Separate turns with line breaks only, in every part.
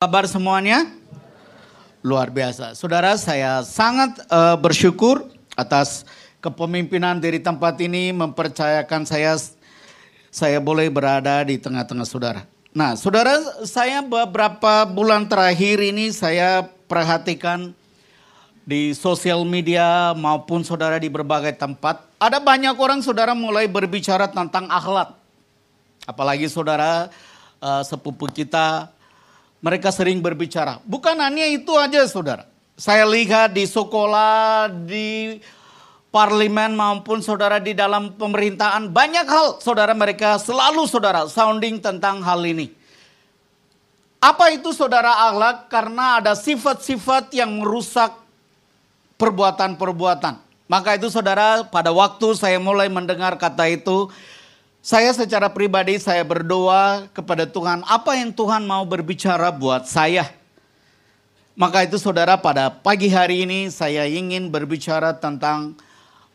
Kabar semuanya? Luar biasa. Saudara, saya sangat uh, bersyukur atas kepemimpinan dari tempat ini mempercayakan saya saya boleh berada di tengah-tengah saudara. Nah, saudara, saya beberapa bulan terakhir ini saya perhatikan di sosial media maupun saudara di berbagai tempat, ada banyak orang saudara mulai berbicara tentang akhlak. Apalagi saudara uh, sepupu kita mereka sering berbicara. Bukan hanya itu aja saudara. Saya lihat di sekolah, di parlemen maupun saudara di dalam pemerintahan. Banyak hal saudara mereka selalu saudara sounding tentang hal ini. Apa itu saudara akhlak? Karena ada sifat-sifat yang merusak perbuatan-perbuatan. Maka itu saudara pada waktu saya mulai mendengar kata itu. Saya secara pribadi saya berdoa kepada Tuhan apa yang Tuhan mau berbicara buat saya. Maka itu saudara pada pagi hari ini saya ingin berbicara tentang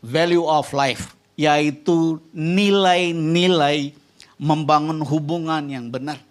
value of life. Yaitu nilai-nilai membangun hubungan yang benar.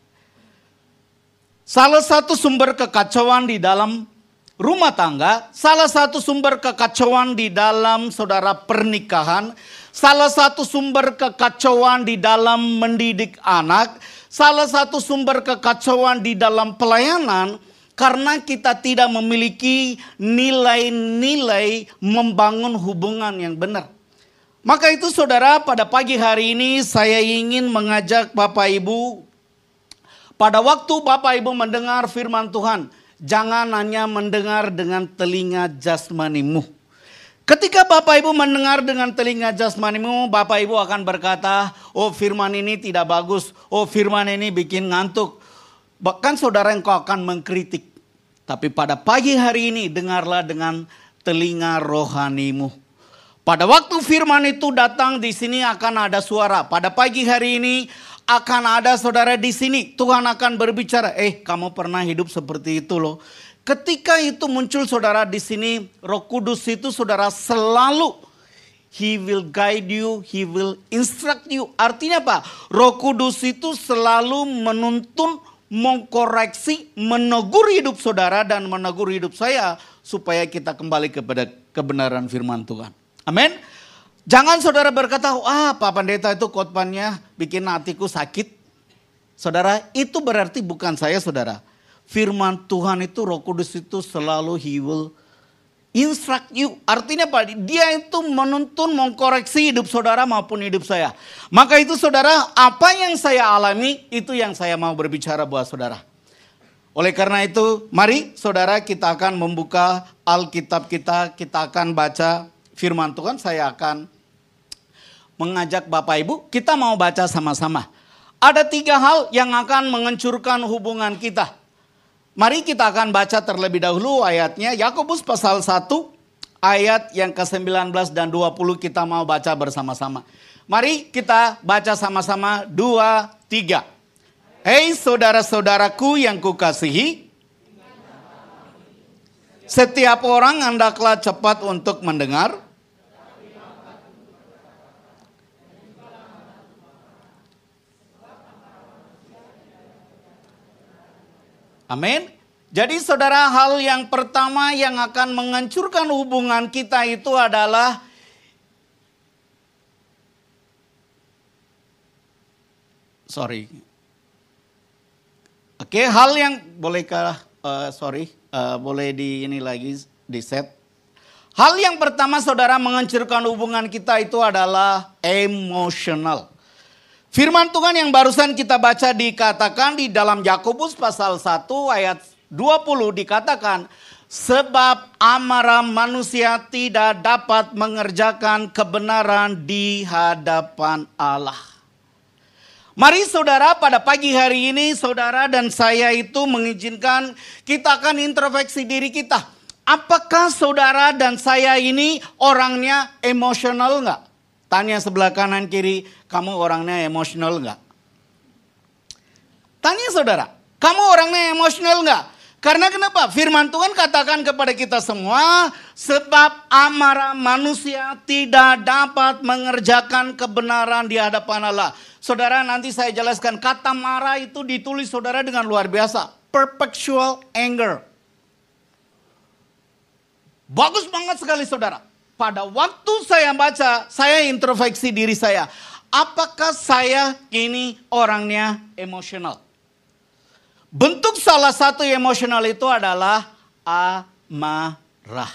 Salah satu sumber kekacauan di dalam rumah tangga, salah satu sumber kekacauan di dalam saudara pernikahan, salah satu sumber kekacauan di dalam mendidik anak, salah satu sumber kekacauan di dalam pelayanan karena kita tidak memiliki nilai-nilai membangun hubungan yang benar. Maka itu saudara pada pagi hari ini saya ingin mengajak Bapak Ibu pada waktu Bapak Ibu mendengar firman Tuhan, Jangan hanya mendengar dengan telinga jasmanimu. Ketika Bapak Ibu mendengar dengan telinga jasmanimu, Bapak Ibu akan berkata, oh firman ini tidak bagus, oh firman ini bikin ngantuk. Bahkan saudara engkau akan mengkritik. Tapi pada pagi hari ini dengarlah dengan telinga rohanimu. Pada waktu firman itu datang di sini akan ada suara. Pada pagi hari ini akan ada saudara di sini. Tuhan akan berbicara, eh kamu pernah hidup seperti itu loh. Ketika itu muncul saudara di sini, roh kudus itu saudara selalu He will guide you, He will instruct you. Artinya apa? Roh kudus itu selalu menuntun, mengkoreksi, menegur hidup saudara dan menegur hidup saya. Supaya kita kembali kepada kebenaran firman Tuhan. Amin. Jangan saudara berkata, ah Pak Pendeta itu khotbahnya bikin hatiku sakit. Saudara, itu berarti bukan saya saudara. Firman Tuhan itu roh kudus itu selalu he will instruct you. Artinya apa? Dia itu menuntun, mengkoreksi hidup saudara maupun hidup saya. Maka itu saudara, apa yang saya alami itu yang saya mau berbicara buat saudara. Oleh karena itu, mari saudara kita akan membuka Alkitab kita, kita akan baca firman Tuhan. Saya akan mengajak Bapak Ibu, kita mau baca sama-sama. Ada tiga hal yang akan menghancurkan hubungan kita. Mari kita akan baca terlebih dahulu ayatnya. Yakobus pasal 1 ayat yang ke-19 dan 20 kita mau baca bersama-sama. Mari kita baca sama-sama dua, tiga. Hei saudara-saudaraku yang kukasihi. Setiap orang hendaklah cepat untuk mendengar Amin. Jadi saudara hal yang pertama yang akan menghancurkan hubungan kita itu adalah sorry. Oke, hal yang bolehkah uh, sorry, uh, boleh di ini lagi di set. Hal yang pertama saudara menghancurkan hubungan kita itu adalah emosional. Firman Tuhan yang barusan kita baca dikatakan di dalam Yakobus pasal 1 ayat 20 dikatakan sebab amarah manusia tidak dapat mengerjakan kebenaran di hadapan Allah. Mari saudara pada pagi hari ini saudara dan saya itu mengizinkan kita akan introspeksi diri kita. Apakah saudara dan saya ini orangnya emosional enggak? Tanya sebelah kanan kiri, kamu orangnya emosional enggak? Tanya saudara, kamu orangnya emosional enggak? Karena kenapa? Firman Tuhan katakan kepada kita semua, sebab amarah manusia tidak dapat mengerjakan kebenaran di hadapan Allah. Saudara nanti saya jelaskan, kata marah itu ditulis saudara dengan luar biasa. perpetual anger. Bagus banget sekali saudara. Pada waktu saya baca, saya introspeksi diri saya. Apakah saya kini orangnya emosional? Bentuk salah satu emosional itu adalah amarah.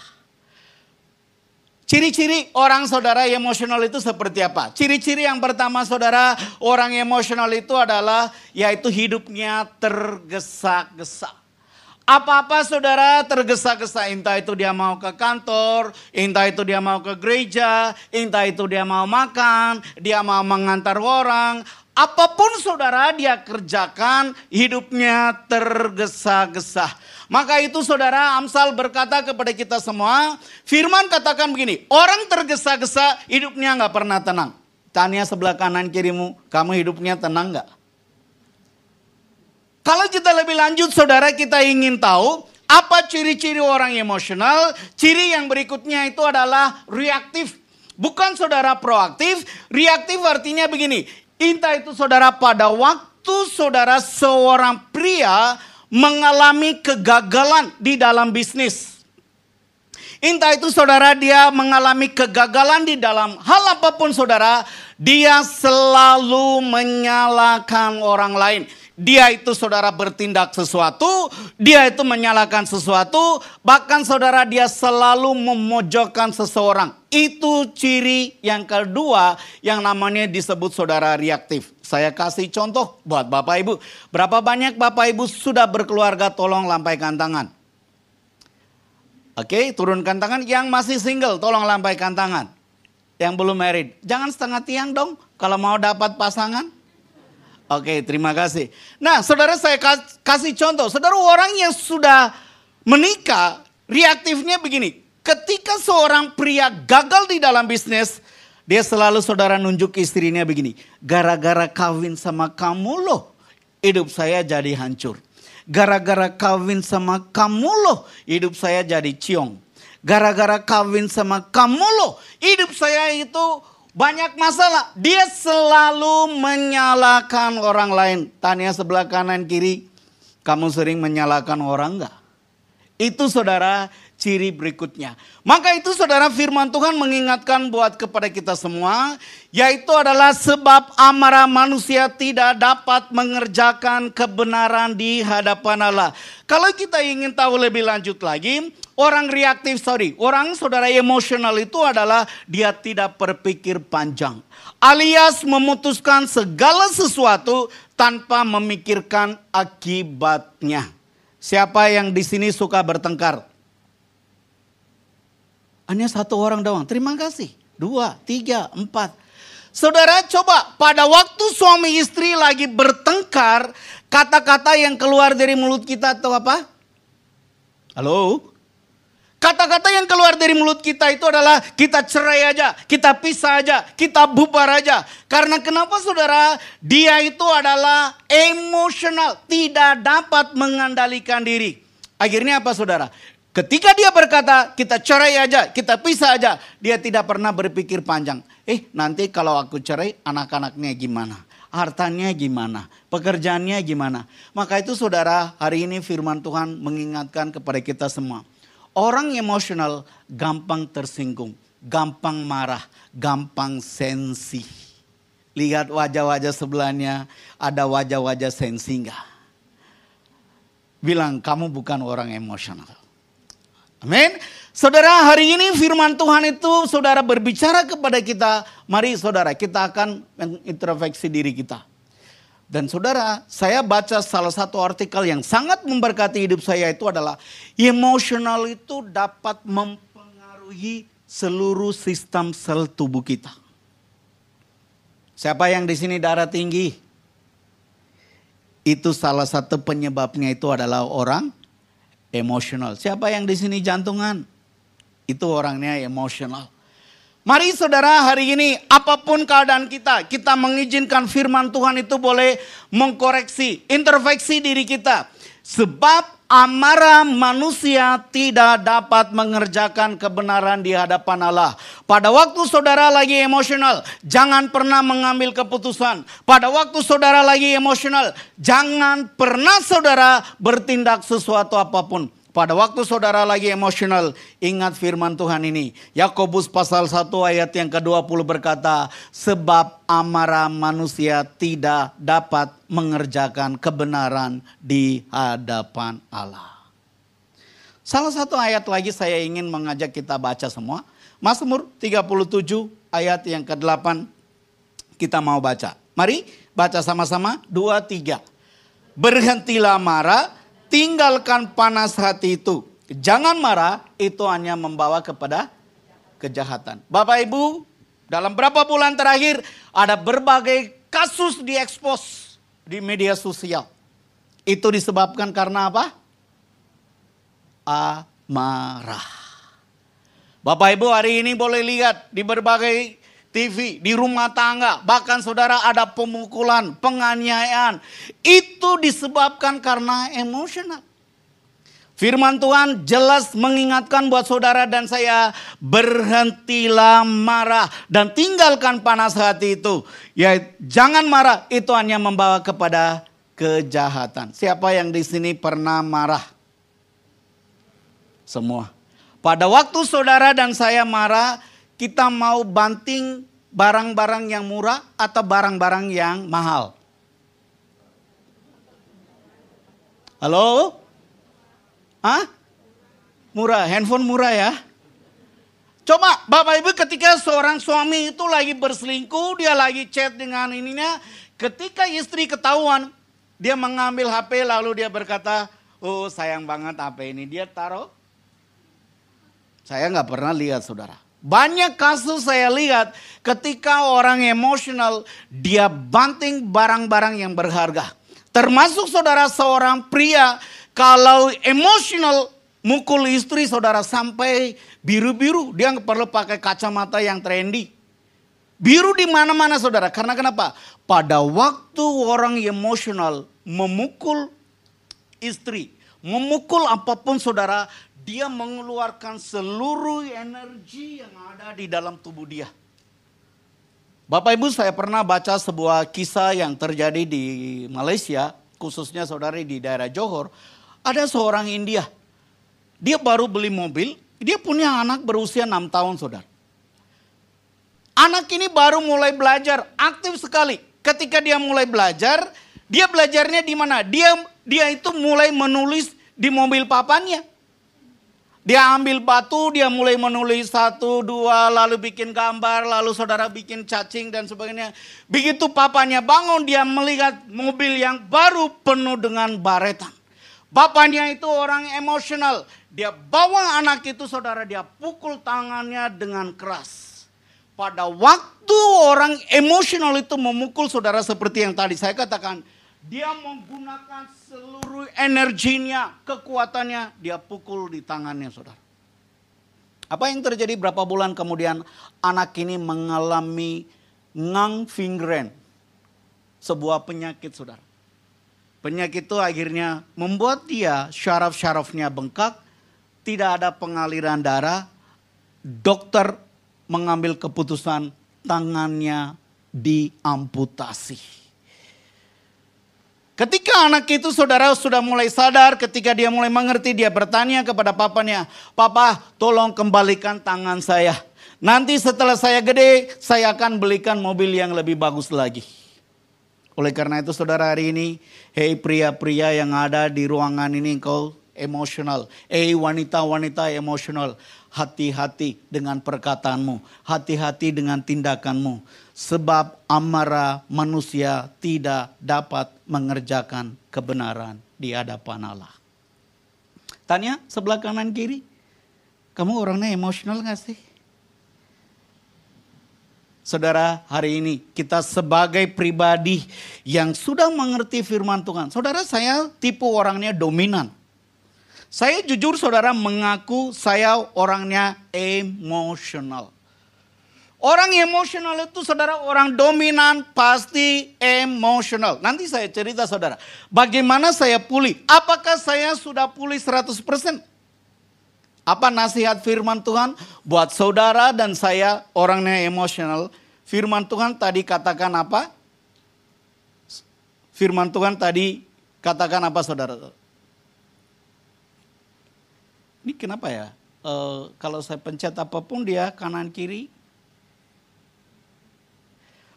Ciri-ciri orang saudara emosional itu seperti apa? Ciri-ciri yang pertama saudara, orang emosional itu adalah yaitu hidupnya tergesa-gesa. Apa-apa saudara tergesa-gesa, entah itu dia mau ke kantor, entah itu dia mau ke gereja, entah itu dia mau makan, dia mau mengantar orang. Apa pun saudara dia kerjakan, hidupnya tergesa-gesa. Maka itu saudara Amsal berkata kepada kita semua, firman katakan begini, orang tergesa-gesa hidupnya nggak pernah tenang. Tanya sebelah kanan kirimu, kamu hidupnya tenang nggak? Kalau kita lebih lanjut saudara kita ingin tahu apa ciri-ciri orang emosional. Ciri yang berikutnya itu adalah reaktif. Bukan saudara proaktif. Reaktif artinya begini. Entah itu saudara pada waktu saudara seorang pria mengalami kegagalan di dalam bisnis. Entah itu saudara dia mengalami kegagalan di dalam hal apa pun saudara. Dia selalu menyalahkan orang lain dia itu saudara bertindak sesuatu, dia itu menyalahkan sesuatu, bahkan saudara dia selalu memojokkan seseorang. Itu ciri yang kedua yang namanya disebut saudara reaktif. Saya kasih contoh buat Bapak Ibu. Berapa banyak Bapak Ibu sudah berkeluarga tolong lampaikan tangan. Oke, turunkan tangan. Yang masih single tolong lampaikan tangan. Yang belum married. Jangan setengah tiang dong kalau mau dapat pasangan. Oke, terima kasih. Nah, saudara saya kasih contoh. Saudara orang yang sudah menikah, reaktifnya begini. Ketika seorang pria gagal di dalam bisnis, dia selalu saudara nunjuk istrinya begini. Gara-gara kawin sama kamu loh, hidup saya jadi hancur. Gara-gara kawin sama kamu loh, hidup saya jadi ciong. Gara-gara kawin sama kamu loh, hidup saya itu banyak masalah. Dia selalu menyalahkan orang lain. Tanya sebelah kanan kiri, kamu sering menyalahkan orang enggak? Itu saudara ciri berikutnya. Maka itu saudara firman Tuhan mengingatkan buat kepada kita semua. Yaitu adalah sebab amarah manusia tidak dapat mengerjakan kebenaran di hadapan Allah. Kalau kita ingin tahu lebih lanjut lagi. Orang reaktif, sorry, orang saudara emosional itu adalah dia tidak berpikir panjang. Alias memutuskan segala sesuatu tanpa memikirkan akibatnya. Siapa yang di sini suka bertengkar? Hanya satu orang doang. Terima kasih. Dua, tiga, empat. Saudara coba pada waktu suami istri lagi bertengkar, kata-kata yang keluar dari mulut kita atau apa? Halo? Kata-kata yang keluar dari mulut kita itu adalah kita cerai aja, kita pisah aja, kita bubar aja. Karena kenapa saudara? Dia itu adalah emosional, tidak dapat mengendalikan diri. Akhirnya apa saudara? Ketika dia berkata kita cerai aja, kita pisah aja, dia tidak pernah berpikir panjang. Eh nanti kalau aku cerai anak-anaknya gimana? Hartanya gimana? Pekerjaannya gimana? Maka itu saudara hari ini firman Tuhan mengingatkan kepada kita semua Orang emosional gampang tersinggung, gampang marah, gampang sensi. Lihat wajah-wajah sebelahnya, ada wajah-wajah sensi enggak? Bilang kamu bukan orang emosional. Amin. Saudara, hari ini firman Tuhan itu saudara berbicara kepada kita. Mari saudara, kita akan mengintrospeksi diri kita. Dan saudara, saya baca salah satu artikel yang sangat memberkati hidup saya itu adalah emosional itu dapat mempengaruhi seluruh sistem sel tubuh kita. Siapa yang di sini darah tinggi? Itu salah satu penyebabnya itu adalah orang emosional. Siapa yang di sini jantungan? Itu orangnya emosional. Mari saudara hari ini apa pun keadaan kita, kita mengizinkan firman Tuhan itu boleh mengkoreksi, intervensi diri kita. Sebab amarah manusia tidak dapat mengerjakan kebenaran di hadapan Allah. Pada waktu saudara lagi emosional, jangan pernah mengambil keputusan. Pada waktu saudara lagi emosional, jangan pernah saudara bertindak sesuatu apa pun. Pada waktu saudara lagi emosional, ingat firman Tuhan ini. Yakobus pasal 1 ayat yang ke-20 berkata, sebab amarah manusia tidak dapat mengerjakan kebenaran di hadapan Allah. Salah satu ayat lagi saya ingin mengajak kita baca semua. Mazmur 37 ayat yang ke-8 kita mau baca. Mari baca sama-sama, dua, tiga. Berhentilah marah, tinggalkan panas hati itu. Jangan marah, itu hanya membawa kepada kejahatan. Bapak Ibu, dalam berapa bulan terakhir ada berbagai kasus diekspos di media sosial. Itu disebabkan karena apa? Amarah. Bapak Ibu hari ini boleh lihat di berbagai TV, di rumah tangga, bahkan saudara ada pemukulan, penganiayaan. Itu disebabkan karena emosional. Firman Tuhan jelas mengingatkan buat saudara dan saya berhentilah marah dan tinggalkan panas hati itu. Ya jangan marah itu hanya membawa kepada kejahatan. Siapa yang di sini pernah marah? Semua. Pada waktu saudara dan saya marah, kita mau banting barang-barang yang murah atau barang-barang yang mahal? Halo? Hah? Murah, handphone murah ya? Coba Bapak Ibu ketika seorang suami itu lagi berselingkuh, dia lagi chat dengan ininya, ketika istri ketahuan, dia mengambil HP lalu dia berkata, oh sayang banget HP ini, dia taruh. Saya nggak pernah lihat saudara. Banyak kasus saya lihat ketika orang emosional dia banting barang-barang yang berharga. Termasuk saudara seorang pria kalau emosional mukul istri saudara sampai biru-biru. Dia perlu pakai kacamata yang trendy. Biru di mana-mana saudara. Karena kenapa? Pada waktu orang emosional memukul istri, memukul apa pun saudara, dia mengeluarkan seluruh energi yang ada di dalam tubuh dia. Bapak Ibu saya pernah baca sebuah kisah yang terjadi di Malaysia, khususnya saudari di daerah Johor. Ada seorang India, dia baru beli mobil, dia punya anak berusia 6 tahun saudara. Anak ini baru mulai belajar, aktif sekali. Ketika dia mulai belajar, dia belajarnya di mana? Dia dia itu mulai menulis di mobil papanya. Dia ambil batu, dia mulai menulis satu, dua, lalu bikin gambar, lalu saudara bikin cacing dan sebagainya. Begitu papanya bangun, dia melihat mobil yang baru penuh dengan baretan. Bapaknya itu orang emosional. Dia bawa anak itu saudara, dia pukul tangannya dengan keras. Pada waktu orang emosional itu memukul saudara seperti yang tadi saya katakan, dia menggunakan seluruh energinya, kekuatannya, dia pukul di tangannya saudara. Apa yang terjadi berapa bulan kemudian anak ini mengalami ngang fingren. Sebuah penyakit saudara. Penyakit itu akhirnya membuat dia syaraf-syarafnya bengkak, tidak ada pengaliran darah. Dokter mengambil keputusan tangannya diamputasi. Ketika anak itu saudara sudah mulai sadar, ketika dia mulai mengerti, dia bertanya kepada papanya, Papa tolong kembalikan tangan saya. Nanti setelah saya gede, saya akan belikan mobil yang lebih bagus lagi. Oleh karena itu saudara hari ini, hei pria-pria yang ada di ruangan ini engkau emosional. Hei wanita-wanita emosional, hati-hati dengan perkataanmu, hati-hati dengan tindakanmu sebab amarah manusia tidak dapat mengerjakan kebenaran di hadapan Allah. Tanya sebelah kanan kiri, kamu orangnya emosional gak sih? Saudara, hari ini kita sebagai pribadi yang sudah mengerti firman Tuhan. Saudara, saya tipe orangnya dominan. Saya jujur saudara mengaku saya orangnya emosional. Orang emosional itu saudara orang dominan pasti emosional. Nanti saya cerita saudara. Bagaimana saya pulih? Apakah saya sudah pulih 100%? Apa nasihat firman Tuhan buat saudara dan saya orangnya emosional? Firman Tuhan tadi katakan apa? Firman Tuhan tadi katakan apa saudara? Ini kenapa ya? Uh, kalau saya pencet apa pun dia kanan kiri.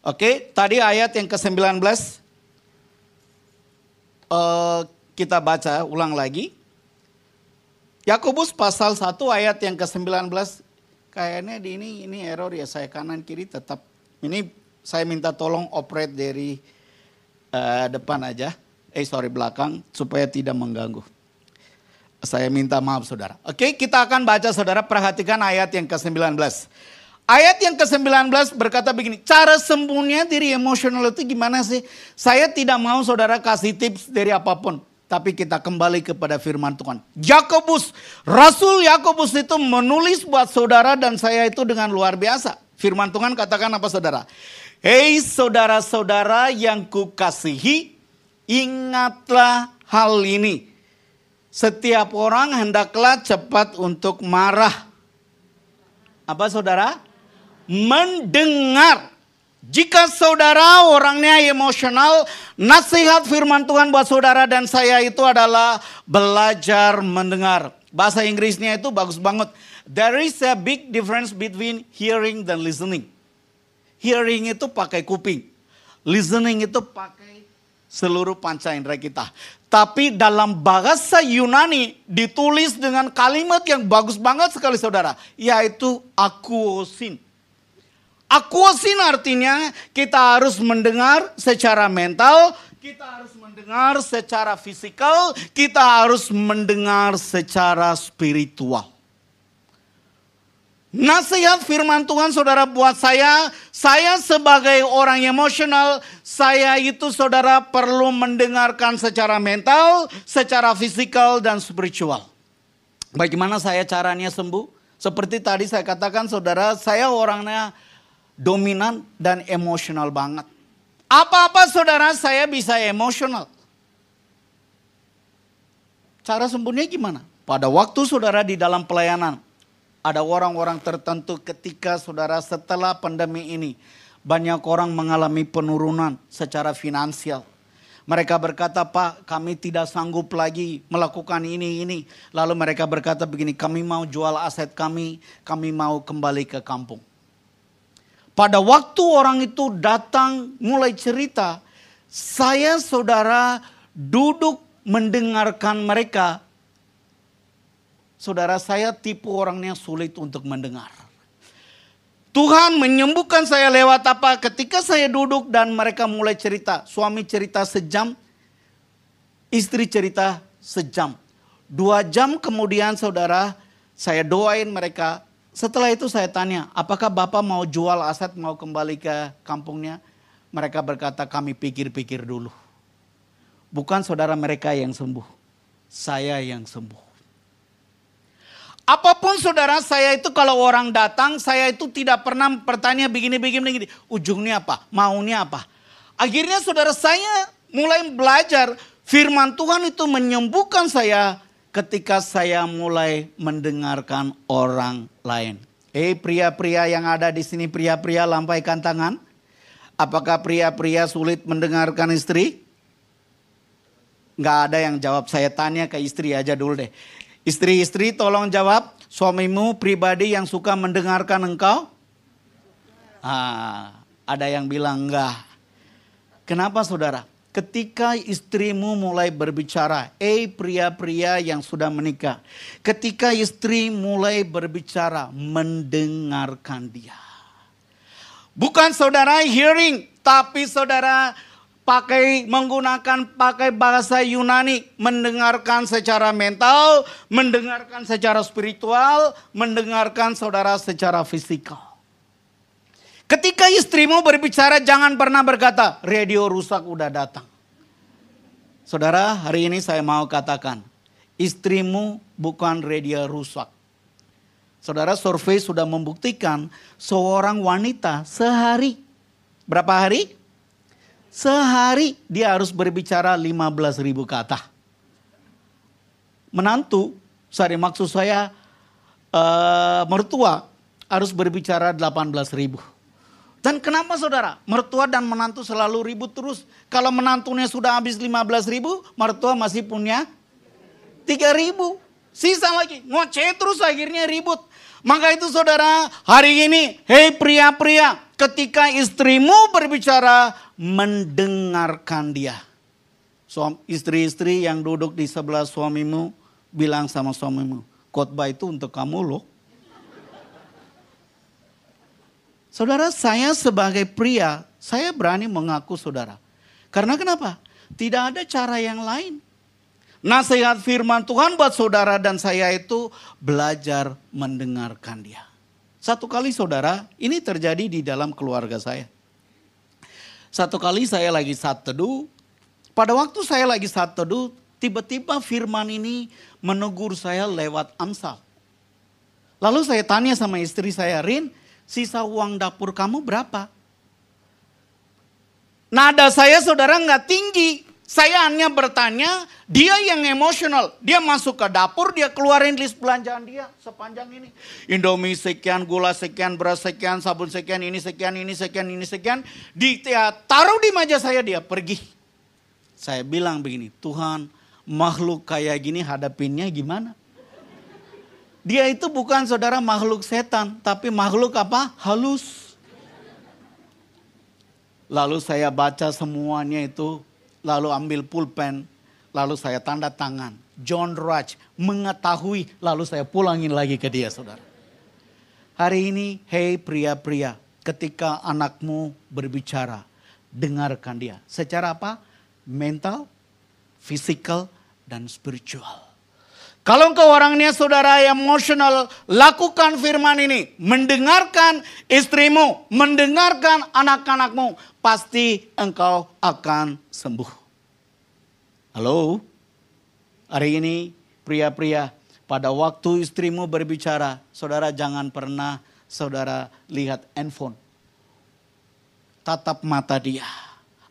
Oke, tadi ayat yang ke-19. Uh, kita baca ulang lagi. Yakobus pasal 1 ayat yang ke-19 kayaknya di ini ini error ya saya kanan kiri tetap ini saya minta tolong operate dari uh, depan aja. Eh sorry belakang supaya tidak mengganggu. Saya minta maaf saudara. Oke kita akan baca saudara perhatikan ayat yang ke-19. Ayat yang ke-19 berkata begini, cara sembuhnya diri emosional itu gimana sih? Saya tidak mau saudara kasih tips dari apa pun. Tapi kita kembali kepada firman Tuhan. Yakobus, Rasul Yakobus itu menulis buat saudara dan saya itu dengan luar biasa. Firman Tuhan katakan apa saudara? Hei saudara-saudara yang kukasihi, ingatlah hal ini. Setiap orang hendaklah cepat untuk marah. Apa saudara? Mendengar jika saudara orangnya emosional, nasihat firman Tuhan buat saudara dan saya itu adalah belajar mendengar. Bahasa Inggrisnya itu bagus banget. There is a big difference between hearing dan listening. Hearing itu pakai kuping. Listening itu pakai seluruh panca indera kita. Tapi dalam bahasa Yunani ditulis dengan kalimat yang bagus banget sekali saudara. Yaitu akuosin Akuosin artinya kita harus mendengar secara mental, kita harus mendengar secara fisikal, kita harus mendengar secara spiritual. Nasihat firman Tuhan saudara buat saya, saya sebagai orang emosional, saya itu saudara perlu mendengarkan secara mental, secara fisikal dan spiritual. Bagaimana saya caranya sembuh? Seperti tadi saya katakan saudara, saya orangnya dominan dan emosional banget. Apa-apa saudara saya bisa emosional. Cara sembuhnya gimana? Pada waktu saudara di dalam pelayanan, ada orang-orang tertentu ketika saudara setelah pandemi ini, banyak orang mengalami penurunan secara finansial. Mereka berkata, Pak, kami tidak sanggup lagi melakukan ini, ini. Lalu mereka berkata begini, kami mau jual aset kami, kami mau kembali ke kampung. Pada waktu orang itu datang mulai cerita, saya saudara duduk mendengarkan mereka. Saudara saya tipe orangnya sulit untuk mendengar. Tuhan menyembuhkan saya lewat apa? Ketika saya duduk dan mereka mulai cerita. Suami cerita sejam, istri cerita sejam. Dua jam kemudian saudara, saya doain mereka, setelah itu saya tanya, apakah Bapak mau jual aset, mau kembali ke kampungnya? Mereka berkata, kami pikir-pikir dulu. Bukan saudara mereka yang sembuh, saya yang sembuh. Apa pun saudara saya itu kalau orang datang, saya itu tidak pernah bertanya begini-begini. begini. Ujungnya apa? Maunya apa? Akhirnya saudara saya mulai belajar firman Tuhan itu menyembuhkan saya ketika saya mulai mendengarkan orang lain. Eh pria-pria yang ada di sini pria-pria lampaikan tangan. Apakah pria-pria sulit mendengarkan istri? Nggak ada yang jawab. Saya tanya ke istri aja dulu deh. Istri-istri tolong jawab. Suamimu pribadi yang suka mendengarkan engkau? Ah, ada yang bilang enggak. Kenapa saudara? ketika istrimu mulai berbicara, eh pria-pria yang sudah menikah, ketika istri mulai berbicara, mendengarkan dia. Bukan saudara hearing, tapi saudara pakai menggunakan pakai bahasa Yunani, mendengarkan secara mental, mendengarkan secara spiritual, mendengarkan saudara secara fisikal. Ketika istrimu berbicara jangan pernah berkata, radio rusak udah datang. Saudara, hari ini saya mau katakan, istrimu bukan radio rusak. Saudara, survei sudah membuktikan seorang wanita sehari, berapa hari? Sehari dia harus berbicara 15 ribu kata. Menantu, sorry maksud saya uh, mertua harus berbicara 18 ribu. Dan kenapa saudara? Mertua dan menantu selalu ribut terus. Kalau menantunya sudah habis 15 ribu, mertua masih punya 3 ribu. Sisa lagi, ngoceh terus akhirnya ribut. Maka itu saudara, hari ini, hei pria-pria, ketika istrimu berbicara, mendengarkan dia. Istri-istri yang duduk di sebelah suamimu, bilang sama suamimu, khotbah itu untuk kamu loh. Saudara, saya sebagai pria, saya berani mengaku saudara. Karena kenapa? Tidak ada cara yang lain. Nasihat firman Tuhan buat saudara dan saya itu belajar mendengarkan dia. Satu kali saudara, ini terjadi di dalam keluarga saya. Satu kali saya lagi saat teduh, pada waktu saya lagi saat teduh, tiba-tiba firman ini menegur saya lewat Amsal. Lalu saya tanya sama istri saya, Rin, sisa uang dapur kamu berapa? Nada saya saudara nggak tinggi. Saya hanya bertanya, dia yang emosional. Dia masuk ke dapur, dia keluarin list belanjaan dia sepanjang ini. Indomie sekian, gula sekian, beras sekian, sabun sekian, ini sekian, ini sekian, ini sekian. Di, ya, taruh di meja saya, dia pergi. Saya bilang begini, Tuhan makhluk kayak gini hadapinnya gimana? Dia itu bukan saudara makhluk setan, tapi makhluk apa? Halus. Lalu saya baca semuanya itu, lalu ambil pulpen, lalu saya tanda tangan. John Raj mengetahui, lalu saya pulangin lagi ke dia saudara. Hari ini, hei pria-pria, ketika anakmu berbicara, dengarkan dia. Secara apa? Mental, fisikal, dan spiritual. Kalau engkau orangnya saudara yang emosional, lakukan firman ini. Mendengarkan istrimu, mendengarkan anak-anakmu. Pasti engkau akan sembuh. Halo? Hari ini pria-pria pada waktu istrimu berbicara, saudara jangan pernah saudara lihat handphone. Tatap mata dia.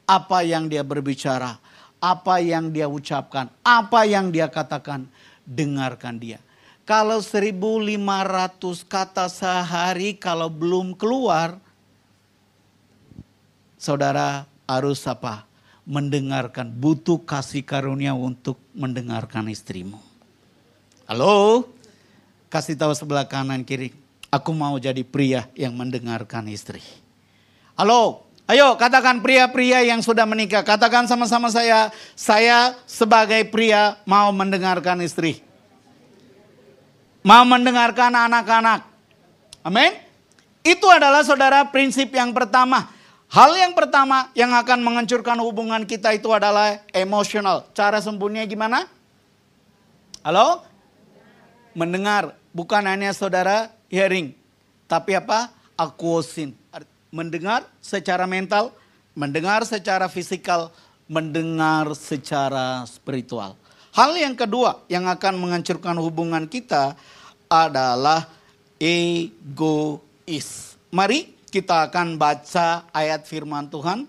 Apa yang dia berbicara, apa yang dia ucapkan, apa yang dia katakan dengarkan dia. Kalau 1500 kata sehari kalau belum keluar, saudara harus apa? Mendengarkan, butuh kasih karunia untuk mendengarkan istrimu. Halo? Kasih tahu sebelah kanan kiri. Aku mau jadi pria yang mendengarkan istri. Halo, Ayo katakan pria-pria yang sudah menikah. Katakan sama-sama saya. Saya sebagai pria mau mendengarkan istri. Mau mendengarkan anak-anak. Amin. Itu adalah saudara prinsip yang pertama. Hal yang pertama yang akan menghancurkan hubungan kita itu adalah emosional. Cara sembuhnya gimana? Halo? Mendengar. Bukan hanya saudara hearing. Tapi apa? Akuosin mendengar secara mental, mendengar secara fisikal, mendengar secara spiritual. Hal yang kedua yang akan menghancurkan hubungan kita adalah egois. Mari kita akan baca ayat firman Tuhan.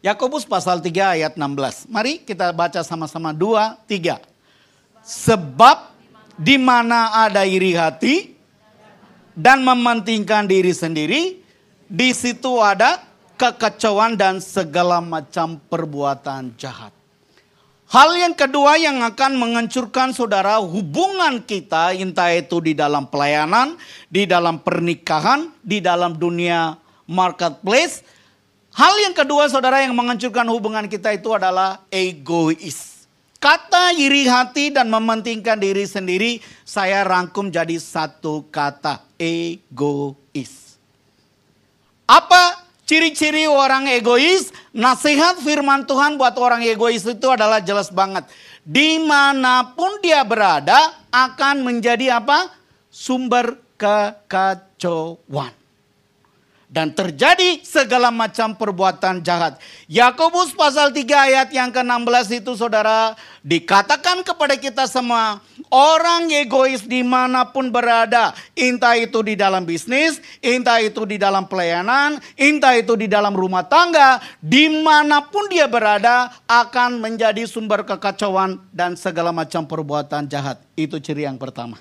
Yakobus pasal 3 ayat 16. Mari kita baca sama-sama 2 3. Sebab di mana ada iri hati dan mementingkan diri sendiri, di situ ada kekacauan dan segala macam perbuatan jahat. Hal yang kedua yang akan menghancurkan saudara hubungan kita entah itu di dalam pelayanan, di dalam pernikahan, di dalam dunia marketplace. Hal yang kedua saudara yang menghancurkan hubungan kita itu adalah egois. Kata iri hati dan mementingkan diri sendiri saya rangkum jadi satu kata egois. Apa ciri-ciri orang egois? Nasihat firman Tuhan buat orang egois itu adalah jelas banget. Di mana pun dia berada akan menjadi apa? Sumber kekacauan dan terjadi segala macam perbuatan jahat. Yakobus pasal 3 ayat yang ke-16 itu saudara dikatakan kepada kita semua orang egois di mana pun berada. Entah itu di dalam bisnis, entah itu di dalam pelayanan, entah itu di dalam rumah tangga. Di mana pun dia berada akan menjadi sumber kekacauan dan segala macam perbuatan jahat. Itu ciri yang pertama.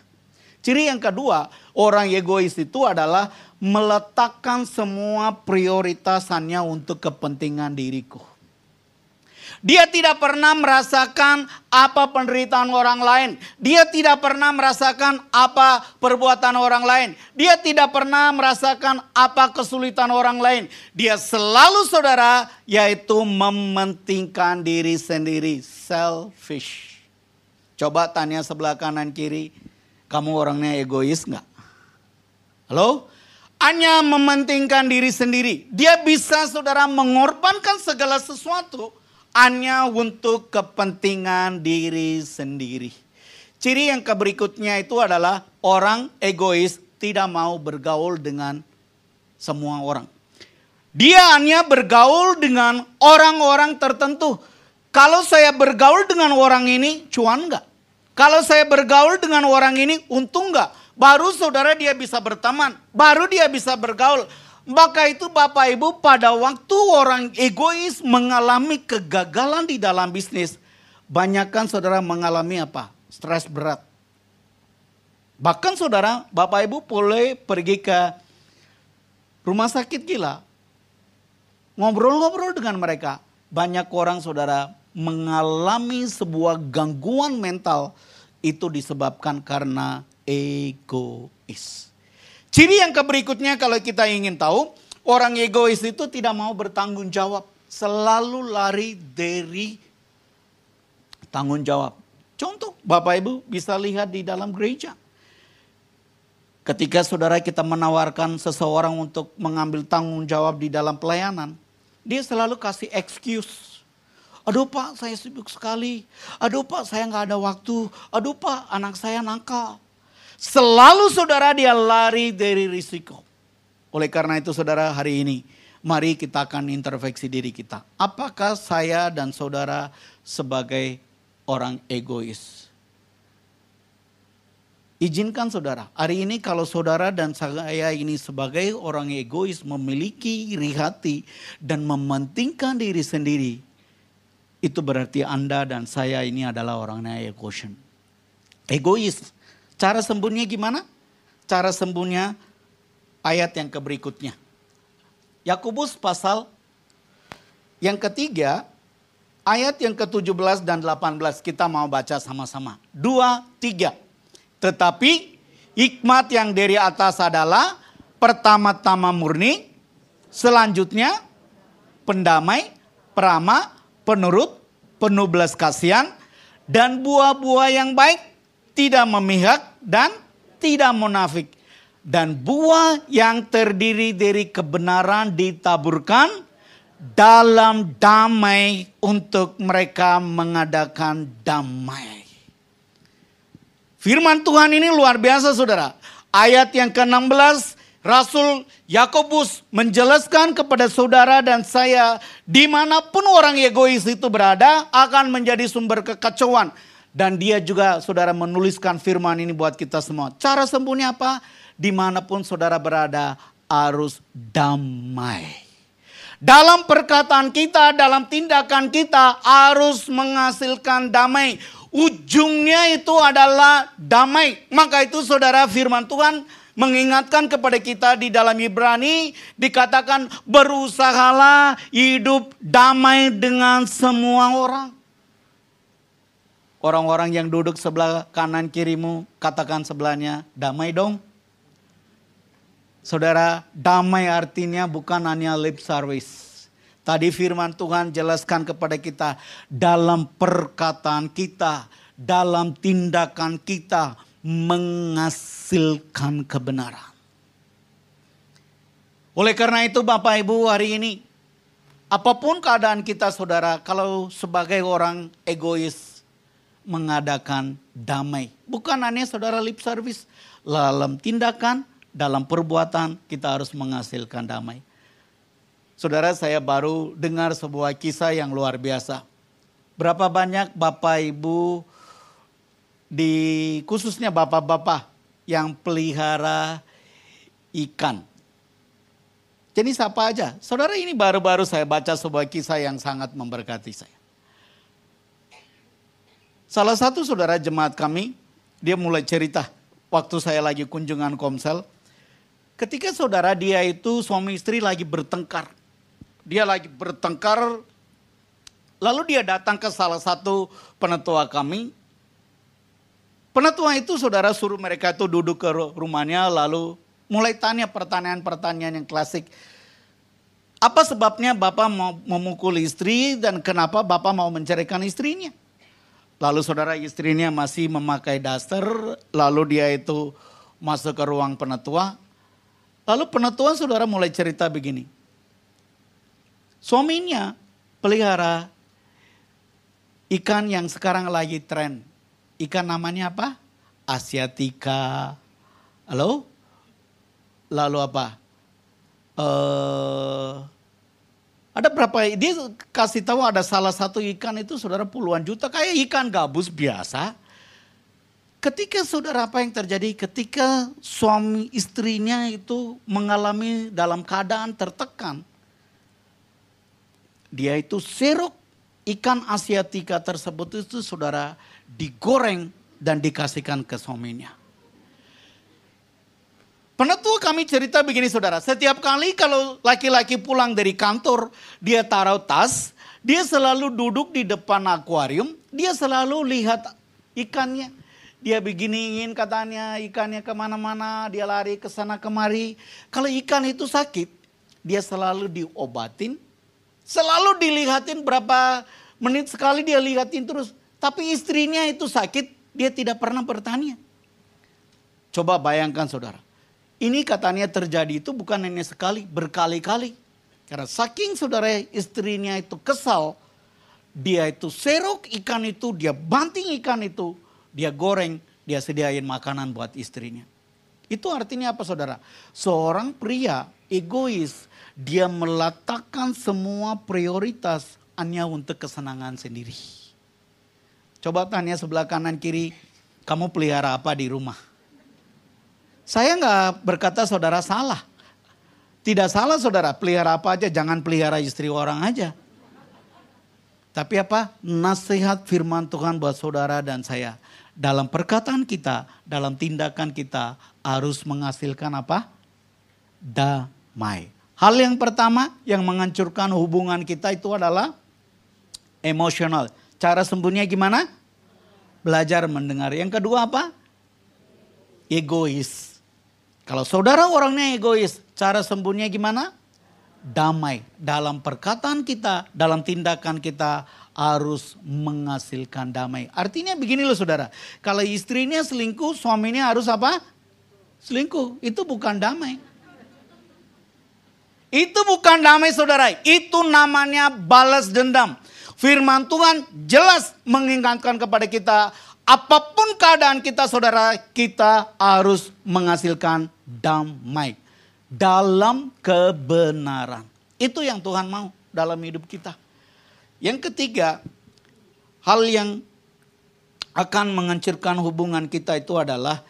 Ciri yang kedua, orang egois itu adalah meletakkan semua prioritasannya untuk kepentingan diriku. Dia tidak pernah merasakan apa penderitaan orang lain. Dia tidak pernah merasakan apa perbuatan orang lain. Dia tidak pernah merasakan apa kesulitan orang lain. Dia selalu saudara yaitu mementingkan diri sendiri. Selfish. Coba tanya sebelah kanan kiri. Kamu orangnya egois nggak? Halo? Hanya mementingkan diri sendiri. Dia bisa saudara mengorbankan segala sesuatu hanya untuk kepentingan diri sendiri. Ciri yang keberikutnya itu adalah orang egois tidak mau bergaul dengan semua orang. Dia hanya bergaul dengan orang-orang tertentu. Kalau saya bergaul dengan orang ini, cuan enggak? Kalau saya bergaul dengan orang ini, untung enggak? Baru saudara dia bisa berteman, baru dia bisa bergaul. Maka itu Bapak Ibu pada waktu orang egois mengalami kegagalan di dalam bisnis. Banyakkan saudara mengalami apa? Stres berat. Bahkan saudara, Bapak Ibu boleh pergi ke rumah sakit gila. Ngobrol-ngobrol dengan mereka. Banyak orang saudara mengalami sebuah gangguan mental. Itu disebabkan karena egois. Ciri yang keberikutnya kalau kita ingin tahu, orang egois itu tidak mau bertanggung jawab. Selalu lari dari tanggung jawab. Contoh, Bapak Ibu bisa lihat di dalam gereja. Ketika saudara kita menawarkan seseorang untuk mengambil tanggung jawab di dalam pelayanan, dia selalu kasih excuse. Aduh pak saya sibuk sekali. Aduh pak saya nggak ada waktu. Aduh pak anak saya nakal. Selalu saudara dia lari dari risiko. Oleh karena itu saudara hari ini mari kita akan intervensi diri kita. Apakah saya dan saudara sebagai orang egois? Izinkan saudara, hari ini kalau saudara dan saya ini sebagai orang egois memiliki iri hati dan mementingkan diri sendiri, itu berarti Anda dan saya ini adalah orang egois. Egois. Cara sembuhnya gimana? Cara sembuhnya ayat yang keberikutnya. Yakobus pasal yang ketiga, ayat yang ke-17 dan 18 kita mau baca sama-sama. Dua, tiga. Tetapi hikmat yang dari atas adalah pertama-tama murni, selanjutnya pendamai, peramah, penurut, penuh belas kasihan, dan buah-buah yang baik tidak memihak dan tidak munafik. Dan buah yang terdiri dari kebenaran ditaburkan dalam damai untuk mereka mengadakan damai. Firman Tuhan ini luar biasa saudara. Ayat yang ke-16 Rasul Yakobus menjelaskan kepada saudara dan saya di mana pun orang egois itu berada akan menjadi sumber kekacauan. Dan dia juga saudara menuliskan firman ini buat kita semua. Cara sembuhnya apa? Di mana pun saudara berada harus damai. Dalam perkataan kita, dalam tindakan kita harus menghasilkan damai. Ujungnya itu adalah damai. Maka itu saudara firman Tuhan mengingatkan kepada kita di dalam Ibrani dikatakan berusahalah hidup damai dengan semua orang. Orang-orang yang duduk sebelah kanan kirimu, katakan sebelahnya, damai dong. Saudara, damai artinya bukan hanya lip service. Tadi firman Tuhan jelaskan kepada kita, dalam perkataan kita, dalam tindakan kita, menghasilkan kebenaran. Oleh karena itu Bapak Ibu hari ini, apa pun keadaan kita saudara, kalau sebagai orang egois, mengadakan damai. Bukan hanya saudara lip service. Dalam tindakan, dalam perbuatan kita harus menghasilkan damai. Saudara saya baru dengar sebuah kisah yang luar biasa. Berapa banyak bapak ibu di khususnya bapak-bapak yang pelihara ikan. Jadi siapa aja? Saudara ini baru-baru saya baca sebuah kisah yang sangat memberkati saya. Salah satu saudara jemaat kami, dia mulai cerita. waktu saya lagi kunjungan komsel. Ketika saudara dia itu suami istri lagi bertengkar. Dia lagi bertengkar. Lalu dia datang ke salah satu penetua kami. Penetua itu saudara suruh mereka itu duduk ke rumahnya lalu mulai tanya pertanyaan-pertanyaan yang klasik. Apa sebabnya Bapak mau memukul istri dan kenapa Bapak mau menceraikan istrinya? Lalu saudara istrinya masih memakai daster, lalu dia itu masuk ke ruang penetua. Lalu penetua saudara mulai cerita begini. Suaminya pelihara ikan yang sekarang lagi tren. Ikan namanya apa? Asiatica. Halo? Lalu apa? Uh, ada berapa? Dia kasih tahu ada salah satu ikan itu saudara puluhan juta kayak ikan gabus biasa. Ketika saudara apa yang terjadi? Ketika suami istrinya itu mengalami dalam keadaan tertekan. Dia itu serok ikan asiatika tersebut itu saudara digoreng dan dikasihkan ke suaminya. Penetua kami cerita begini saudara, setiap kali kalau laki-laki pulang dari kantor, dia taruh tas, dia selalu duduk di depan akuarium, dia selalu lihat ikannya. Dia beginiin katanya ikannya ke mana-mana, dia lari ke sana kemari. Kalau ikan itu sakit, dia selalu diobatin, selalu dilihatin berapa menit sekali dia lihatin terus. Tapi istrinya itu sakit, dia tidak pernah bertanya. Coba bayangkan saudara ini katanya terjadi itu bukan hanya sekali, berkali-kali. Karena saking saudara istrinya itu kesal, dia itu serok ikan itu, dia banting ikan itu, dia goreng, dia sediain makanan buat istrinya. Itu artinya apa saudara? Seorang pria egois, dia meletakkan semua prioritas hanya untuk kesenangan sendiri. Coba tanya sebelah kanan kiri, kamu pelihara apa di rumah? Saya nggak berkata saudara salah. Tidak salah saudara, pelihara apa aja, jangan pelihara istri orang aja. Tapi apa? Nasihat firman Tuhan buat saudara dan saya. Dalam perkataan kita, dalam tindakan kita harus menghasilkan apa? Damai. Hal yang pertama yang menghancurkan hubungan kita itu adalah emosional. Cara sembuhnya gimana? Belajar mendengar. Yang kedua apa? Egois. Kalau saudara orangnya egois, cara sembuhnya gimana? Damai. Dalam perkataan kita, dalam tindakan kita harus menghasilkan damai. Artinya begini loh saudara. Kalau istrinya selingkuh, suaminya harus apa? Selingkuh. Itu bukan damai. Itu bukan damai saudara. Itu namanya balas dendam. Firman Tuhan jelas mengingatkan kepada kita Apa pun keadaan kita saudara, kita harus menghasilkan damai. Dalam kebenaran. Itu yang Tuhan mau dalam hidup kita. Yang ketiga, hal yang akan menghancurkan hubungan kita itu adalah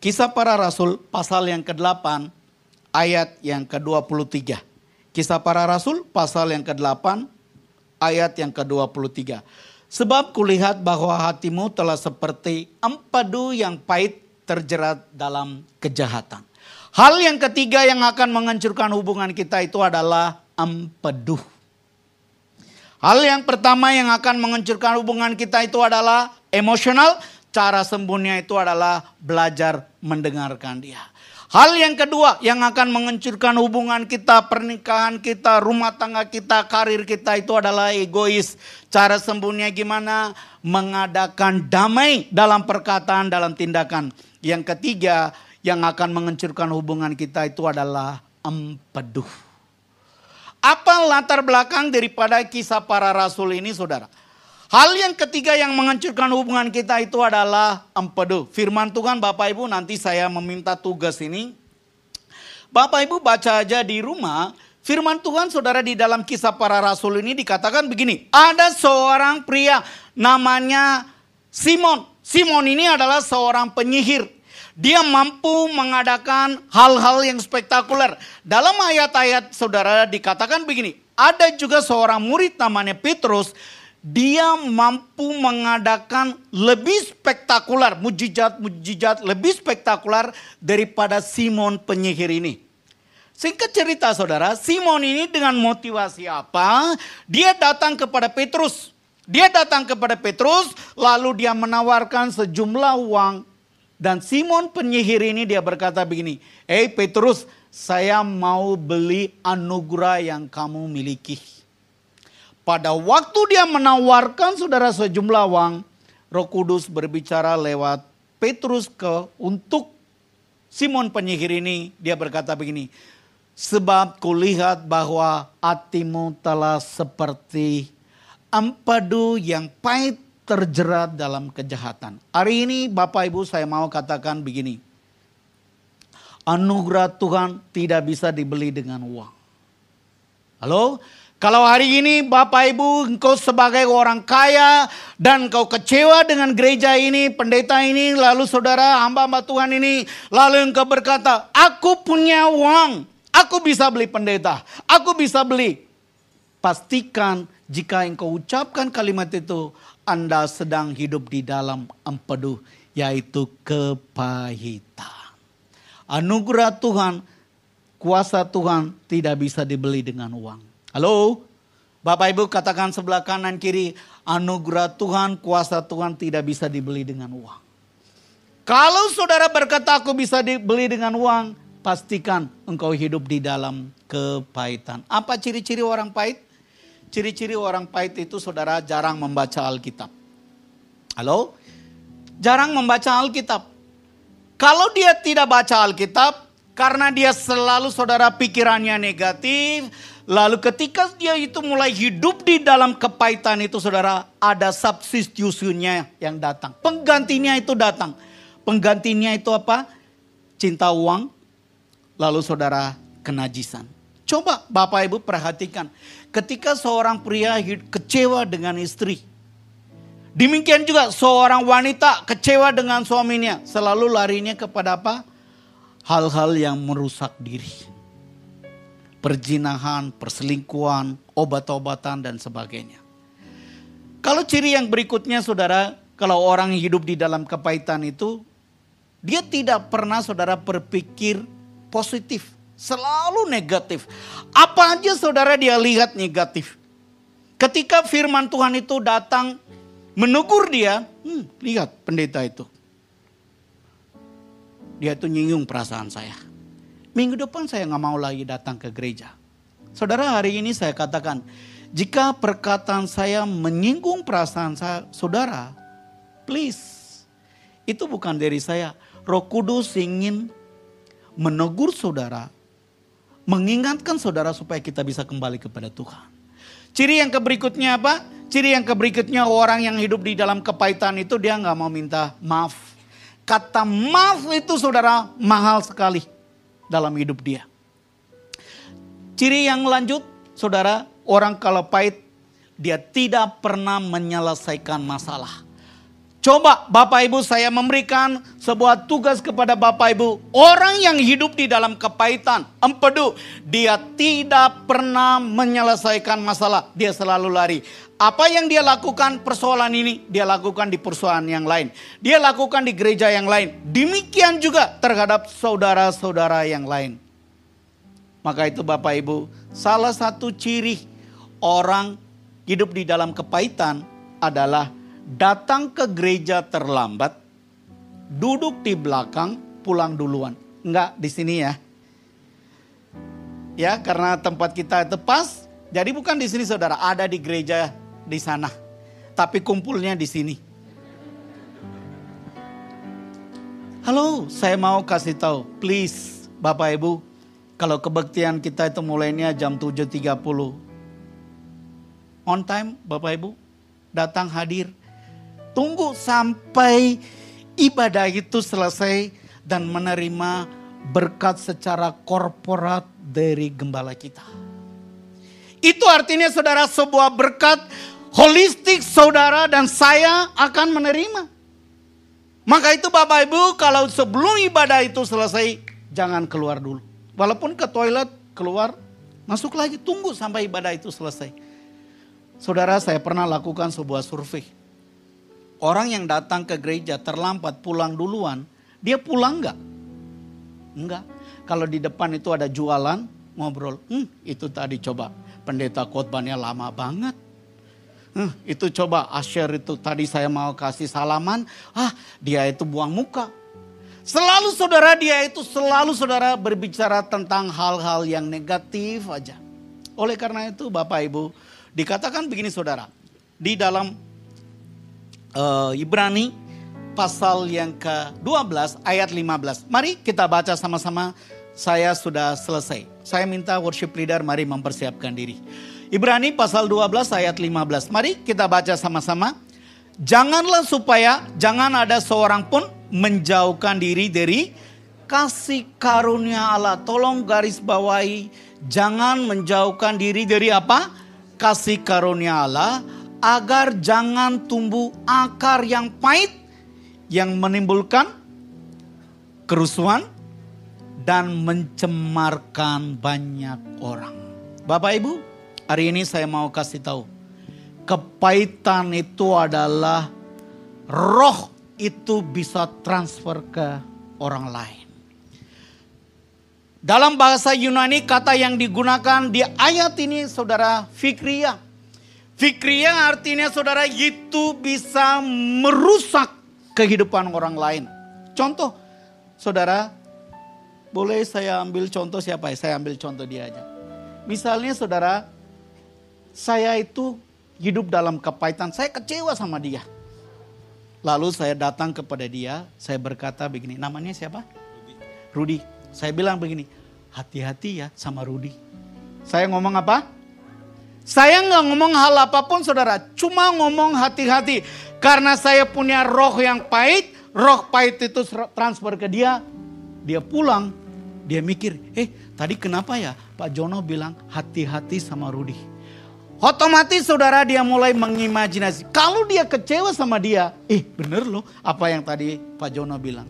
Kisah para Rasul pasal yang ke-8 ayat yang ke-23. Kisah para Rasul pasal yang ke-8 ayat yang ke-23. Sebab kulihat bahwa hatimu telah seperti empadu yang pahit terjerat dalam kejahatan. Hal yang ketiga yang akan menghancurkan hubungan kita itu adalah empedu. Hal yang pertama yang akan menghancurkan hubungan kita itu adalah emosional. Cara sembuhnya itu adalah belajar mendengarkan dia. Hal yang kedua yang akan menghancurkan hubungan kita, pernikahan kita, rumah tangga kita, karir kita itu adalah egois. Cara sembuhnya gimana? Mengadakan damai dalam perkataan, dalam tindakan. Yang ketiga yang akan menghancurkan hubungan kita itu adalah empeduh. Apa latar belakang daripada kisah para rasul ini saudara? Hal yang ketiga yang menghancurkan hubungan kita itu adalah empedu. Firman Tuhan Bapak Ibu nanti saya meminta tugas ini. Bapak Ibu baca aja di rumah. Firman Tuhan saudara di dalam kisah para rasul ini dikatakan begini. Ada seorang pria namanya Simon. Simon ini adalah seorang penyihir. Dia mampu mengadakan hal-hal yang spektakuler. Dalam ayat-ayat saudara dikatakan begini. Ada juga seorang murid namanya Petrus dia mampu mengadakan lebih spektakuler, mujizat-mujizat lebih spektakuler daripada Simon penyihir ini. Singkat cerita saudara, Simon ini dengan motivasi apa? Dia datang kepada Petrus. Dia datang kepada Petrus, lalu dia menawarkan sejumlah uang. Dan Simon penyihir ini dia berkata begini, hey Petrus, saya mau beli anugerah yang kamu miliki. Pada waktu dia menawarkan saudara sejumlah uang, Roh Kudus berbicara lewat Petrus ke untuk Simon penyihir ini, dia berkata begini, sebab kulihat bahwa hatimu telah seperti ampadu yang pahit terjerat dalam kejahatan. Hari ini Bapak Ibu saya mau katakan begini, anugerah Tuhan tidak bisa dibeli dengan uang. Halo? Kalau hari ini Bapak Ibu engkau sebagai orang kaya dan engkau kecewa dengan gereja ini, pendeta ini, lalu saudara hamba-hamba Tuhan ini, lalu engkau berkata, aku punya uang, aku bisa beli pendeta, aku bisa beli. Pastikan jika engkau ucapkan kalimat itu, Anda sedang hidup di dalam empedu, yaitu kepahitan. Anugerah Tuhan, kuasa Tuhan tidak bisa dibeli dengan uang. Halo? Bapak Ibu katakan sebelah kanan kiri, anugerah Tuhan, kuasa Tuhan tidak bisa dibeli dengan uang. Kalau saudara berkata aku bisa dibeli dengan uang, pastikan engkau hidup di dalam kepahitan. Apa ciri-ciri orang pahit? Ciri-ciri orang pahit itu saudara jarang membaca Alkitab. Halo? Jarang membaca Alkitab. Kalau dia tidak baca Alkitab, karena dia selalu saudara pikirannya negatif, Lalu ketika dia itu mulai hidup di dalam kepahitan itu saudara, ada substitusinya yang datang. Penggantinya itu datang. Penggantinya itu apa? Cinta uang, lalu saudara kenajisan. Coba Bapak Ibu perhatikan. Ketika seorang pria kecewa dengan istri. Demikian juga seorang wanita kecewa dengan suaminya. Selalu larinya kepada apa? Hal-hal yang merusak diri perjinahan, perselingkuhan, obat-obatan dan sebagainya. Kalau ciri yang berikutnya saudara, kalau orang hidup di dalam kepahitan itu, dia tidak pernah saudara berpikir positif, selalu negatif. Apa aja saudara dia lihat negatif. Ketika firman Tuhan itu datang menegur dia, hmm, lihat pendeta itu. Dia itu nyinggung perasaan saya Minggu depan saya nggak mau lagi datang ke gereja. Saudara hari ini saya katakan, jika perkataan saya menyinggung perasaan saya, saudara, please, itu bukan dari saya. Roh Kudus ingin menegur saudara, mengingatkan saudara supaya kita bisa kembali kepada Tuhan. Ciri yang keberikutnya apa? Ciri yang keberikutnya orang yang hidup di dalam kepahitan itu dia nggak mau minta maaf. Kata maaf itu saudara mahal sekali dalam hidup dia. Ciri yang lanjut, saudara, orang kalau pahit, dia tidak pernah menyelesaikan masalah. Coba Bapak Ibu saya memberikan sebuah tugas kepada Bapak Ibu. Orang yang hidup di dalam kepahitan, empedu, dia tidak pernah menyelesaikan masalah. Dia selalu lari. Apa yang dia lakukan persoalan ini, dia lakukan di persoalan yang lain. Dia lakukan di gereja yang lain. Demikian juga terhadap saudara-saudara yang lain. Maka itu Bapak Ibu, salah satu ciri orang hidup di dalam kepahitan adalah datang ke gereja terlambat, duduk di belakang, pulang duluan. Enggak di sini ya. Ya, karena tempat kita itu pas. Jadi bukan di sini saudara, ada di gereja di sana. Tapi kumpulnya di sini. Halo, saya mau kasih tahu, please Bapak Ibu, kalau kebaktian kita itu mulainya jam 7.30. On time Bapak Ibu, datang hadir. Tunggu sampai ibadah itu selesai dan menerima berkat secara korporat dari gembala kita. Itu artinya saudara sebuah berkat holistik saudara dan saya akan menerima. Maka itu Bapak Ibu kalau sebelum ibadah itu selesai jangan keluar dulu. Walaupun ke toilet keluar masuk lagi tunggu sampai ibadah itu selesai. Saudara, saya pernah lakukan sebuah survei. Orang yang datang ke gereja terlambat pulang duluan, dia pulang enggak? Enggak. Kalau di depan itu ada jualan, ngobrol. Hmm, itu tadi coba pendeta khotbahnya lama banget. Hmm, itu coba Asher itu tadi saya mau kasih salaman, ah dia itu buang muka. Selalu saudara dia itu selalu saudara berbicara tentang hal-hal yang negatif aja. Oleh karena itu Bapak Ibu dikatakan begini saudara. Di dalam uh, Ibrani pasal yang ke-12 ayat 15. Mari kita baca sama-sama. Saya sudah selesai. Saya minta worship leader mari mempersiapkan diri. Ibrani pasal 12 ayat 15. Mari kita baca sama-sama. Janganlah supaya jangan ada seorang pun menjauhkan diri dari kasih karunia Allah. Tolong garis bawahi, jangan menjauhkan diri dari apa? Kasih karunia Allah agar jangan tumbuh akar yang pahit yang menimbulkan kerusuhan dan mencemarkan banyak orang. Bapak Ibu, hari ini saya mau kasih tahu, kepahitan itu adalah roh itu bisa transfer ke orang lain. Dalam bahasa Yunani kata yang digunakan di ayat ini saudara fikria. Fikria artinya saudara itu bisa merusak kehidupan orang lain. Contoh saudara boleh saya ambil contoh siapa ya? Saya ambil contoh dia aja. Misalnya saudara saya itu hidup dalam kepahitan. Saya kecewa sama dia. Lalu saya datang kepada dia, saya berkata begini, namanya siapa? Rudi. Saya bilang begini, hati-hati ya sama Rudi. Saya ngomong apa? Saya nggak ngomong hal apa pun saudara, cuma ngomong hati-hati. Karena saya punya roh yang pahit, roh pahit itu transfer ke dia. Dia pulang, dia mikir, eh tadi kenapa ya Pak Jono bilang hati-hati sama Rudi. Otomatis saudara dia mulai mengimajinasi. Kalau dia kecewa sama dia, eh bener loh apa yang tadi Pak Jono bilang.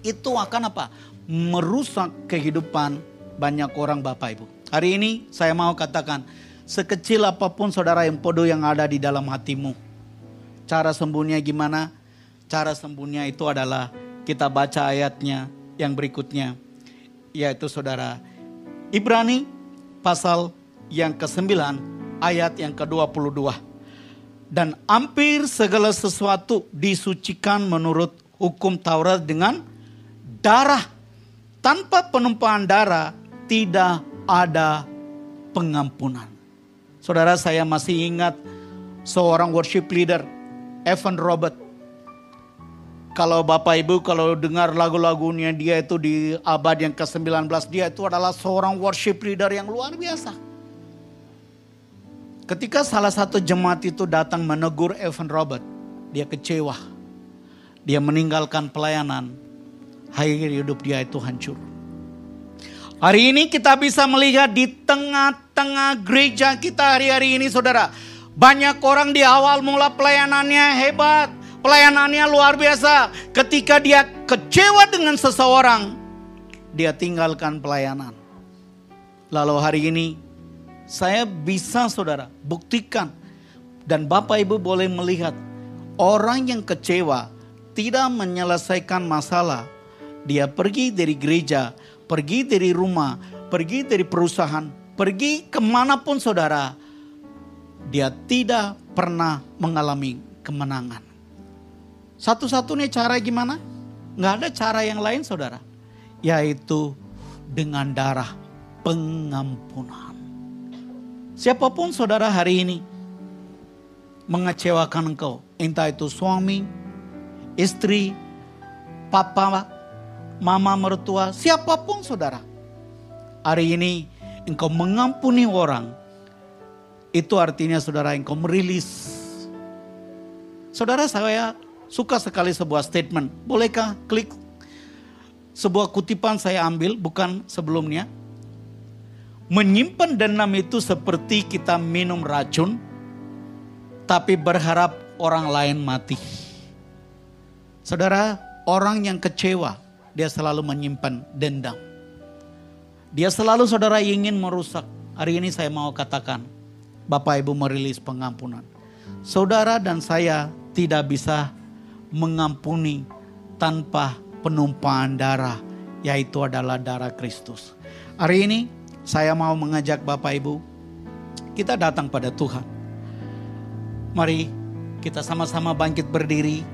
Itu akan apa? Merusak kehidupan banyak orang Bapak Ibu. Hari ini saya mau katakan, sekecil apa pun saudara yang podo yang ada di dalam hatimu. Cara sembuhnya gimana? Cara sembuhnya itu adalah kita baca ayatnya yang berikutnya. Yaitu saudara, Ibrani pasal yang ke-9 ayat yang ke-22. Dan hampir segala sesuatu disucikan menurut hukum Taurat dengan darah. Tanpa penumpahan darah tidak ada pengampunan. Saudara saya masih ingat seorang worship leader, Evan Robert. Kalau Bapak Ibu kalau dengar lagu-lagunya dia itu di abad yang ke-19 dia itu adalah seorang worship leader yang luar biasa Ketika salah satu jemaat itu datang menegur Evan Robert, dia kecewa. Dia meninggalkan pelayanan. Akhir hidup dia itu hancur. Hari ini kita bisa melihat di tengah-tengah gereja kita hari-hari ini saudara. Banyak orang di awal mula pelayanannya hebat. Pelayanannya luar biasa. Ketika dia kecewa dengan seseorang, dia tinggalkan pelayanan. Lalu hari ini saya bisa saudara buktikan dan Bapak Ibu boleh melihat orang yang kecewa tidak menyelesaikan masalah. Dia pergi dari gereja, pergi dari rumah, pergi dari perusahaan, pergi ke mana pun saudara. Dia tidak pernah mengalami kemenangan. Satu-satunya cara gimana? Nggak ada cara yang lain saudara. Yaitu dengan darah pengampunan. Siapa pun saudara hari ini mengecewakan engkau, entah itu suami, istri, papa, mama mertua, siapa pun saudara. Hari ini engkau mengampuni orang, itu artinya saudara engkau merilis. Saudara saya suka sekali sebuah statement. Bolehkah klik sebuah kutipan saya ambil, bukan sebelumnya. Menyimpan dendam itu seperti kita minum racun, tapi berharap orang lain mati. Saudara, orang yang kecewa, dia selalu menyimpan dendam. Dia selalu saudara ingin merusak. Hari ini saya mau katakan, Bapak Ibu merilis pengampunan. Saudara dan saya tidak bisa mengampuni tanpa penumpahan darah, yaitu adalah darah Kristus. Hari ini saya mau mengajak Bapak Ibu, kita datang pada Tuhan. Mari kita sama-sama bangkit berdiri.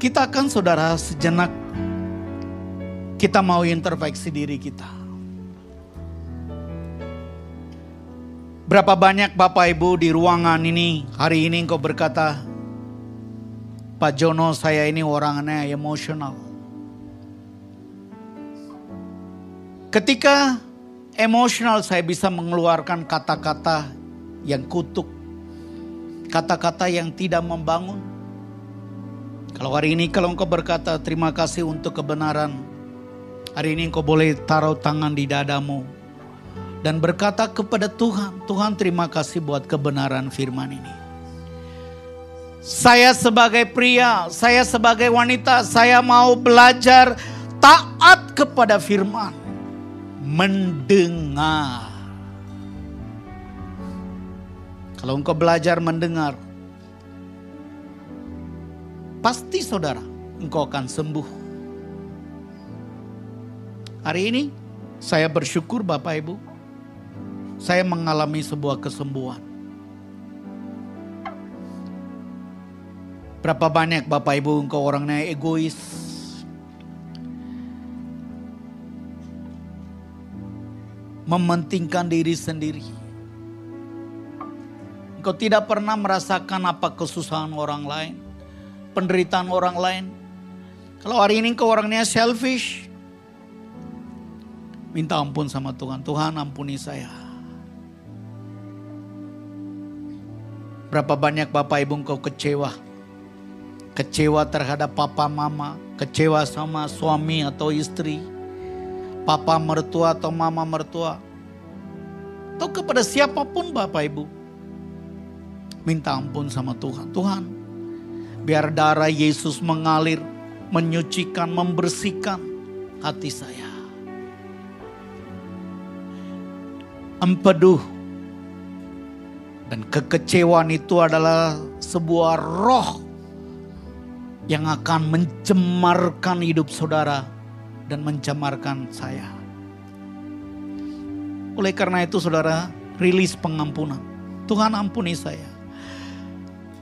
Kita akan saudara sejenak kita mau introspeksi diri kita. Berapa banyak Bapak Ibu di ruangan ini hari ini engkau berkata, Pak Jono saya ini orangnya emosional. Ketika emosional saya bisa mengeluarkan kata-kata yang kutuk, kata-kata yang tidak membangun. Kalau hari ini kalau engkau berkata terima kasih untuk kebenaran, hari ini engkau boleh taruh tangan di dadamu dan berkata kepada Tuhan, Tuhan terima kasih buat kebenaran firman ini. Saya sebagai pria, saya sebagai wanita, saya mau belajar taat kepada firman. Mendengar. Kalau engkau belajar mendengar, pasti saudara, engkau akan sembuh. Hari ini saya bersyukur Bapak Ibu, saya mengalami sebuah kesembuhan. Berapa banyak Bapak Ibu engkau orangnya egois. Mementingkan diri sendiri. Engkau tidak pernah merasakan apa kesusahan orang lain. Penderitaan orang lain. Kalau hari ini engkau orangnya selfish. Minta ampun sama Tuhan. Tuhan ampuni saya. Berapa banyak Bapak Ibu engkau kecewa kecewa terhadap papa mama, kecewa sama suami atau istri, papa mertua atau mama mertua, atau kepada siapa pun Bapak Ibu. Minta ampun sama Tuhan. Tuhan, biar darah Yesus mengalir, menyucikan, membersihkan hati saya. Empeduh dan kekecewaan itu adalah sebuah roh yang akan mencemarkan hidup saudara dan mencemarkan saya. Oleh karena itu saudara, rilis pengampunan. Tuhan ampuni saya.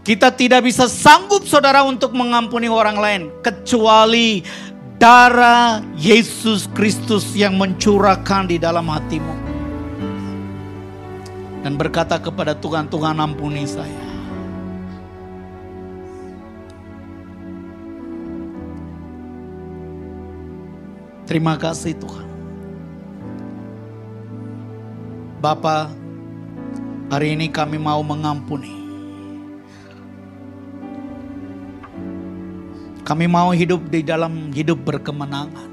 Kita tidak bisa sanggup saudara untuk mengampuni orang lain kecuali darah Yesus Kristus yang mencurahkan di dalam hatimu. Dan berkata kepada Tuhan, Tuhan ampuni saya. Terima kasih Tuhan. Bapa, hari ini kami mau mengampuni. Kami mau hidup di dalam hidup berkemenangan.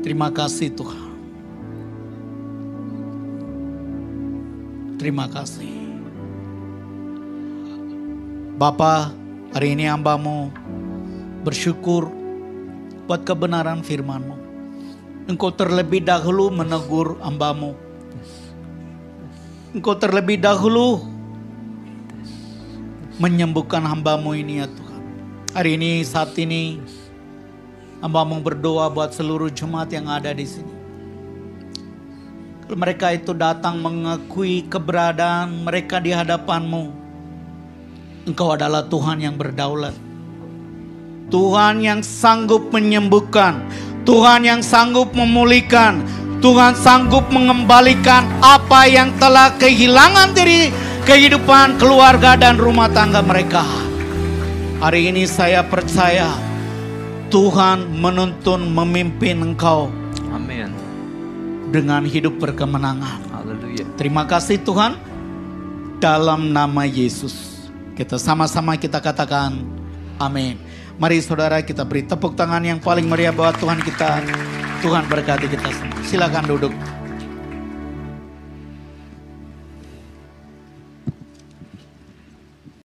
Terima kasih Tuhan. Terima kasih. Bapak, hari ini hambamu bersyukur buat kebenaran firman-Mu. Engkau terlebih dahulu menegur hambamu. Engkau terlebih dahulu menyembuhkan hambamu ini ya Tuhan. Hari ini saat ini hambamu berdoa buat seluruh jemaat yang ada di sini. Mereka itu datang mengakui keberadaan mereka di hadapanmu. Engkau adalah Tuhan yang berdaulat. Tuhan yang sanggup menyembuhkan, Tuhan yang sanggup memulihkan, Tuhan sanggup mengembalikan apa yang telah kehilangan dari kehidupan keluarga dan rumah tangga mereka. Hari ini saya percaya Tuhan menuntun memimpin engkau.
Amin.
Dengan hidup berkemenangan.
Haleluya.
Terima kasih Tuhan. Dalam nama Yesus. Kita sama-sama kita katakan amin. Mari saudara kita beri tepuk tangan yang paling meriah buat Tuhan kita. Tuhan berkati kita semua. Silakan duduk.